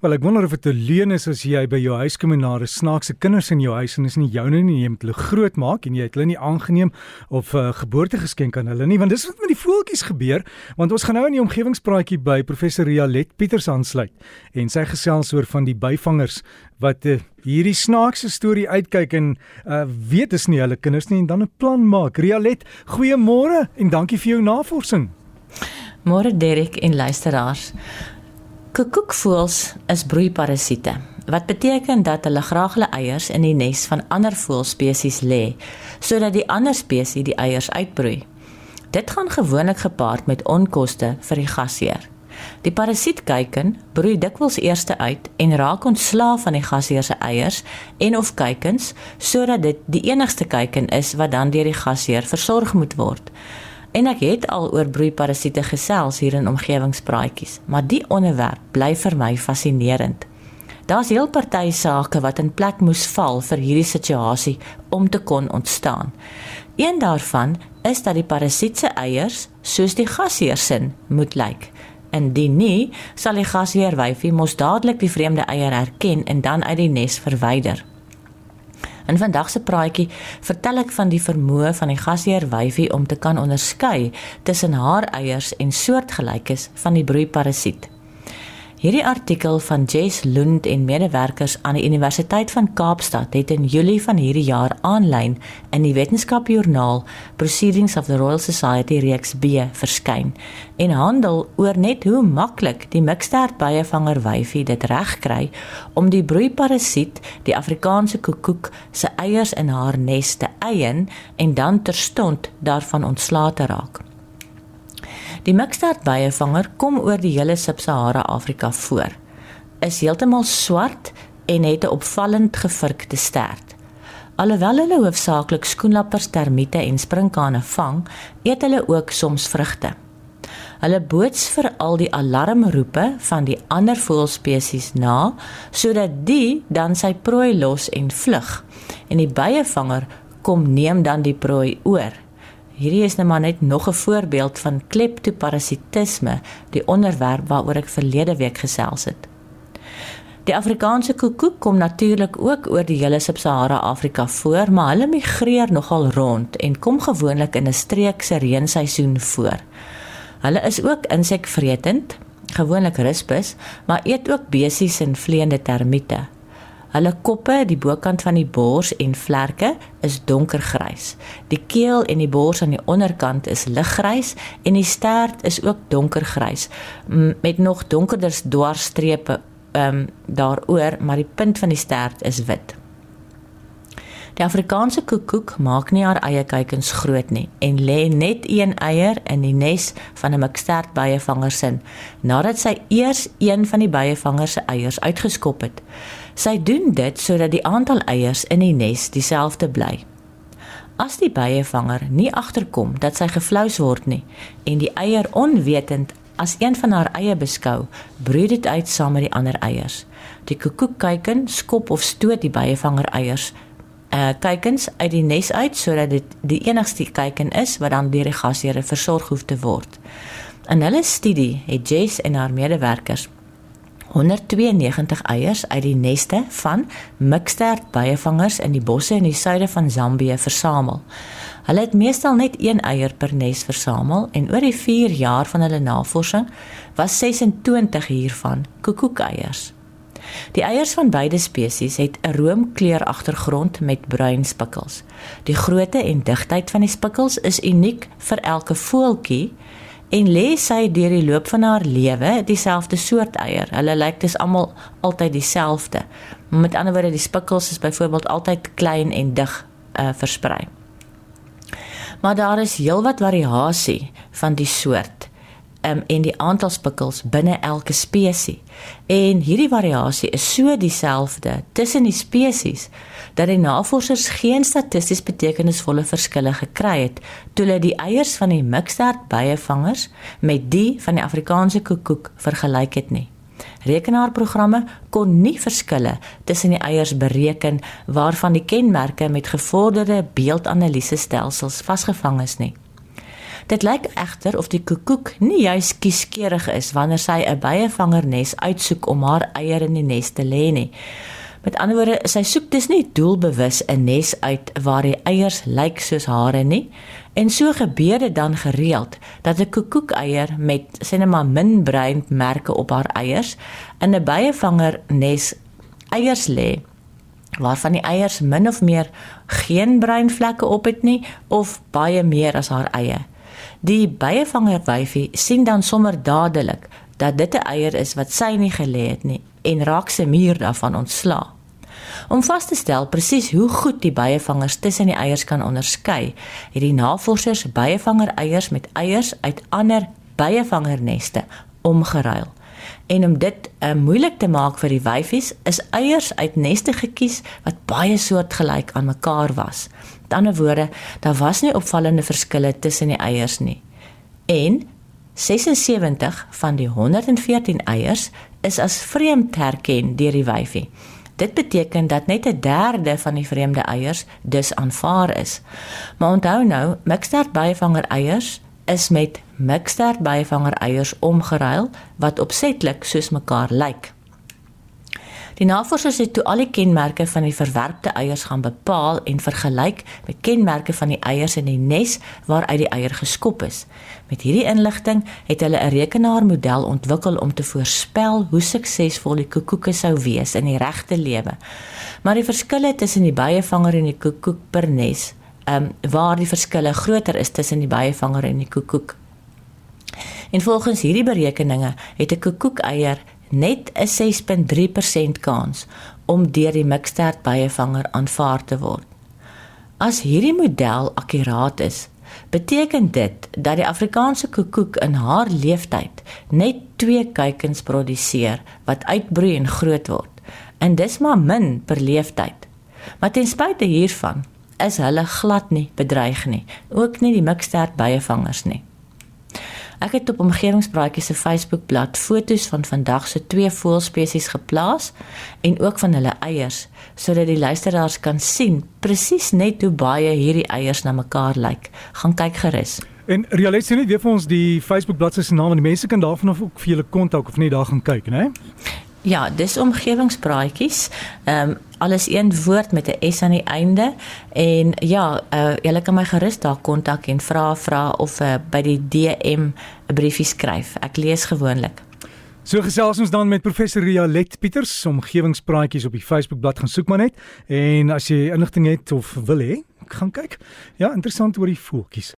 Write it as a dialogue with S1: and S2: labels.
S1: Wel ek wonder of dit 'n leuen is as jy by jou huis kom en daar is snaakse kinders in jou huis en is nie joune nie, jy moet hulle grootmaak en jy het hulle nie aangeneem of 'n uh, geboortegeskenk aan hulle nie, want dis wat met die voeltjies gebeur, want ons gaan nou in die omgewingspraatjie by professor Rialet Pieters aansluit en sy gesels oor van die byvangers wat uh, hierdie snaakse storie uitkyk en uh, weet is nie hulle kinders nie en dan 'n plan maak. Rialet, goeiemôre en dankie vir jou navorsing.
S2: Môre Derek en luisteraars. Koekoekvoëls is broeiparasiete wat beteken dat hulle graag hulle eiers in die nes van ander voëlspesies lê sodat die ander spesies die eiers uitbroei. Dit gaan gewoonlik gepaard met onkoste vir die gasheer. Die parasietkuiken broei dikwels eers uit en raak ontslaaf van die gasheer se eiers en of kuikens sodat dit die enigste kuiken is wat dan deur die gasheer versorg moet word. En ek het al oor broeiparasiete gesels hier in omgewingspraatjies, maar die onderwerp bly vir my fascinerend. Daar's heel party sake wat in plek moes val vir hierdie situasie om te kon ontstaan. Een daarvan is dat die parasiet se eiers soos die gasheer sin moet lyk. Indien nie, sal die gasheer wyfie mos dadelik die vreemde eier herken en dan uit die nes verwyder. In vandag se praatjie vertel ek van die vermoë van die gasheer wyfie om te kan onderskei tussen haar eiers en soortgelykes van die broeiparasiet. Hierdie artikel van Jess Lund en medewerkers aan die Universiteit van Kaapstad het in Julie van hierdie jaar aanlyn in die Wetenskapjoernaal Proceedings of the Royal Society reeks B verskyn en handel oor net hoe maklik die mikstert byevanger wyfie dit regkry om die broeiparasiet, die Afrikaanse koekoek, se eiers in haar nes te eien en dan terstond daarvan ontslae te raak. Die mikstert byevanger kom oor die hele Sub-Sahara Afrika voor. Is heeltemal swart en het 'n opvallend gevirkte stert. Alhoewel hulle hoofsaaklik skoenlappers, termiete en sprinkane vang, eet hulle ook soms vrugte. Hulle boots vir al die alarmroepe van die ander voëlspesies na sodat die dan sy prooi los en vlug en die byevanger kom neem dan die prooi oor Hierdie is nou maar net nog 'n voorbeeld van kleptoparasitisme, die onderwerp waaroor ek verlede week gesels het. Die Afrikaanse koekoek kom natuurlik ook oor die hele Sub-Sahara Afrika voor, maar hulle migreer nogal rond en kom gewoonlik in 'n streek se reenseisoen voor. Hulle is ook insekvretend, gewoonlik rispus, maar eet ook besies en vleiende termiete. Hulle koppe, die bokant van die bors en vlerke is donkergrys. Die keel en die bors aan die onderkant is liggrys en die stert is ook donkergrys met nog donkerder dwarsstrepe ehm um, daaroor, maar die punt van die stert is wit. Die Afrikaanse koekoek maak nie haar eie kuikens groot nie en lê net een eier in die nes van 'n mikstert byevanger sin nadat sy eers een van die byevanger se eiers uitgeskop het. Sy doen dit sodat die aantal eiers in die nes dieselfde bly. As die byevanger nie agterkom dat sy gevlous word nie en die eier onwetend as een van haar eie beskou, broei dit uit saam met die ander eiers. Die koekoekkuiken skop of stoot die byevanger eiers uh kuikens uit die nes uit sodat dit die enigste kuiken is wat dan deur die gasheer versorg hoef te word. In hulle studie het Jess en haar medewerkers 192 eiers uit die neste van mikstert byevangers in die bosse in die suide van Zambië versamel. Hulle het meestal net een eier per nes versamel en oor die 4 jaar van hulle navorsing was 26 hiervan koekoekeiers. Die eiers van beide spesies het 'n roomkleur agtergrond met bruin spikkels. Die grootte en digtheid van die spikkels is uniek vir elke voeltjie en lê sy deur die loop van haar lewe dieselfde soort eier. Hulle lyk dis almal altyd dieselfde. Met ander woorde, die spikkels is byvoorbeeld altyd klein en dig uh, versprei. Maar daar is heelwat variasie van die soort um, en die aantal spikkels binne elke spesies. En hierdie variasie is so dieselfde tussen die spesies dat die navorsers geen statisties betekenisvolle verskille gekry het toe hulle die eiers van die mikstert byevangers met die van die Afrikaanse koekoek vergelyk het nie. Rekenaarprogramme kon nie verskille tussen die eiers bereken waarvan die kenmerke met gevorderde beeldanalise stelsels vasgevang is nie. Dit lyk egter of die koekoek nie juis kieskeurig is wanneer sy 'n byevangernes uitsoek om haar eiers in die nes te lê nie. Met ander woorde, sy soek dus nie doelbewus 'n nes uit waar die eiers lyk soos hare nie. En so gebeur dit dan gereeld dat 'n koekoekeier met sien maar min bruin merke op haar eiers in 'n byevanger nes eiers lê waarvan die eiers min of meer geen bruin vlekke op het nie of baie meer as haar eie. Die byevanger wyfie sien dan sommer dadelik dat dit 'n eier is wat sy nie gelê het nie en raak se muur daarvan ontsla. Om vas te stel presies hoe goed die byevangers tussen die eiers kan onderskei, het die navorsers byevanger eiers met eiers uit ander byevangerneste omgeruil. En om dit uh, moeilik te maak vir die wyfies, is eiers uit neste gekies wat baie soortgelyk aan mekaar was. Met ander woorde, daar was nie opvallende verskille tussen die eiers nie. En 76 van die 114 eiers is as vreemd herken deur die wyfie. Dit beteken dat net 'n derde van die vreemde eiers dus aanvaar is. Maar onthou nou, mikstert byvanger eiers is met mikstert byvanger eiers omgeruil wat opsetlik soos mekaar lyk. Die navorsers het toe al die kenmerke van die verwerpte eiers gaan bepaal en vergelyk met kenmerke van die eiers in die nes waaruit die eier geskop is. Met hierdie inligting het hulle 'n rekenaarmodel ontwikkel om te voorspel hoe suksesvol die koekoeke sou wees in die regte lewe. Maar die verskille tussen die byevanger en die koekoek per nes, ehm um, waar die verskille groter is tussen die byevanger en die koekoek. En volgens hierdie berekeninge het 'n koekoekeier net 'n 6.3% kans om deur die mikstert byevanger aanvaar te word. As hierdie model akkuraat is, beteken dit dat die Afrikaanse koekoek in haar lewenstyd net 2 kuikens produseer wat uitbroei en groot word. En dis maar min per lewenstyd. Maar ten spyte hiervan is hulle glad nie bedreig nie, ook nie die mikstert byevangers nie. Ek het op omgewingspraatjies se Facebookblad foto's van vandag se twee voëlspesies geplaas en ook van hulle eiers sodat die luisteraars kan sien presies net hoe baie hierdie eiers na mekaar lyk. Gaan kyk gerus.
S1: En Rialet sien net weer vir ons die Facebookblad se naam en die mense kan daarvan of ook vir julle kontak of net daar gaan kyk, né?
S2: Ja, dis omgewingspraatjies. Ehm um, alles een woord met 'n S aan die einde en ja, uh, jy kan my gerus daar kontak en vra vra of uh, by die DM 'n briefie skryf. Ek lees gewoonlik.
S1: So gesels ons dan met professor Rialet Pieters omgewingspraatjies op die Facebookblad gaan soek maar net en as jy inligting het of wil hê, gaan kyk. Ja, interessant oor die voeltjies.